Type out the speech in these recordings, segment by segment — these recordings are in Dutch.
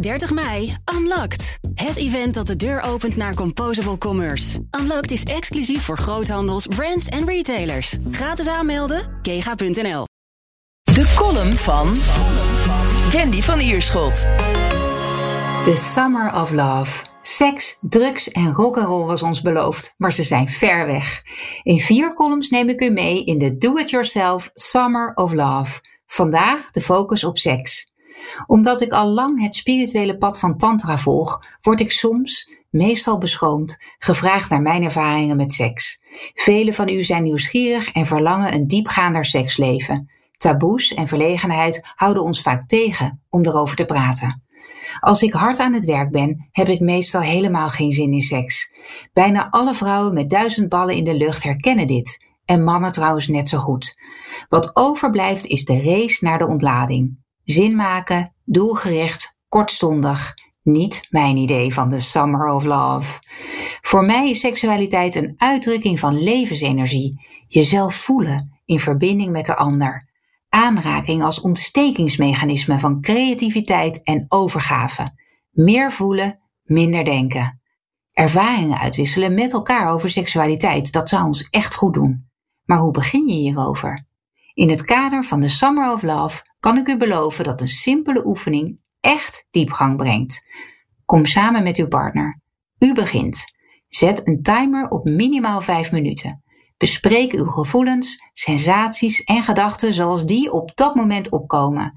30 mei, Unlocked. Het event dat de deur opent naar Composable Commerce. Unlocked is exclusief voor groothandels, brands en retailers. Gratis aanmelden, kega.nl. De column van Wendy van Ierschot. The Summer of Love. Seks, drugs en rock'n'roll was ons beloofd, maar ze zijn ver weg. In vier columns neem ik u mee in de Do-It-Yourself Summer of Love. Vandaag de focus op seks omdat ik al lang het spirituele pad van Tantra volg, word ik soms, meestal beschroomd, gevraagd naar mijn ervaringen met seks. Velen van u zijn nieuwsgierig en verlangen een diepgaander seksleven. Taboes en verlegenheid houden ons vaak tegen om erover te praten. Als ik hard aan het werk ben, heb ik meestal helemaal geen zin in seks. Bijna alle vrouwen met duizend ballen in de lucht herkennen dit. En mannen trouwens net zo goed. Wat overblijft is de race naar de ontlading. Zin maken, doelgericht, kortstondig. Niet mijn idee van de Summer of Love. Voor mij is seksualiteit een uitdrukking van levensenergie. Jezelf voelen in verbinding met de ander. Aanraking als ontstekingsmechanisme van creativiteit en overgave. Meer voelen, minder denken. Ervaringen uitwisselen met elkaar over seksualiteit, dat zou ons echt goed doen. Maar hoe begin je hierover? In het kader van de Summer of Love kan ik u beloven dat een simpele oefening echt diepgang brengt. Kom samen met uw partner. U begint. Zet een timer op minimaal 5 minuten. Bespreek uw gevoelens, sensaties en gedachten zoals die op dat moment opkomen.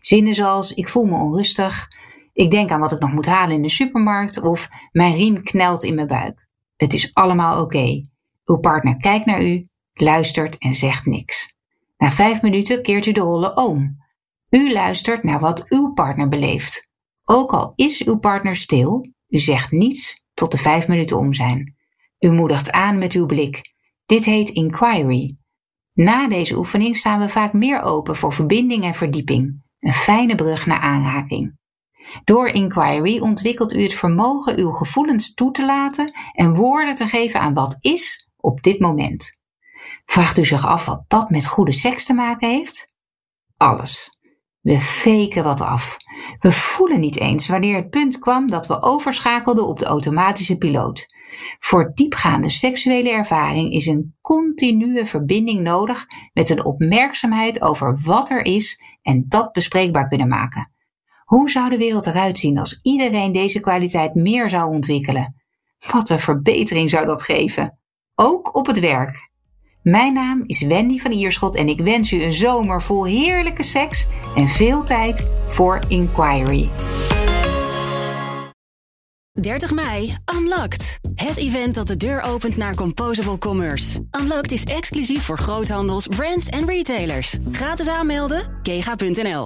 Zinnen zoals ik voel me onrustig, ik denk aan wat ik nog moet halen in de supermarkt of mijn riem knelt in mijn buik. Het is allemaal oké. Uw partner kijkt naar u, luistert en zegt niks. Na vijf minuten keert u de rollen om. U luistert naar wat uw partner beleeft. Ook al is uw partner stil, u zegt niets tot de vijf minuten om zijn. U moedigt aan met uw blik. Dit heet inquiry. Na deze oefening staan we vaak meer open voor verbinding en verdieping, een fijne brug naar aanraking. Door inquiry ontwikkelt u het vermogen uw gevoelens toe te laten en woorden te geven aan wat is op dit moment. Vraagt u zich af wat dat met goede seks te maken heeft? Alles. We faken wat af. We voelen niet eens wanneer het punt kwam dat we overschakelden op de automatische piloot. Voor diepgaande seksuele ervaring is een continue verbinding nodig met een opmerkzaamheid over wat er is en dat bespreekbaar kunnen maken. Hoe zou de wereld eruit zien als iedereen deze kwaliteit meer zou ontwikkelen? Wat een verbetering zou dat geven, ook op het werk. Mijn naam is Wendy van Ierschot en ik wens u een zomer vol heerlijke seks en veel tijd voor inquiry. 30 mei, Unlocked. Het event dat de deur opent naar Composable Commerce. Unlocked is exclusief voor groothandels, brands en retailers. Gratis aanmelden, kega.nl.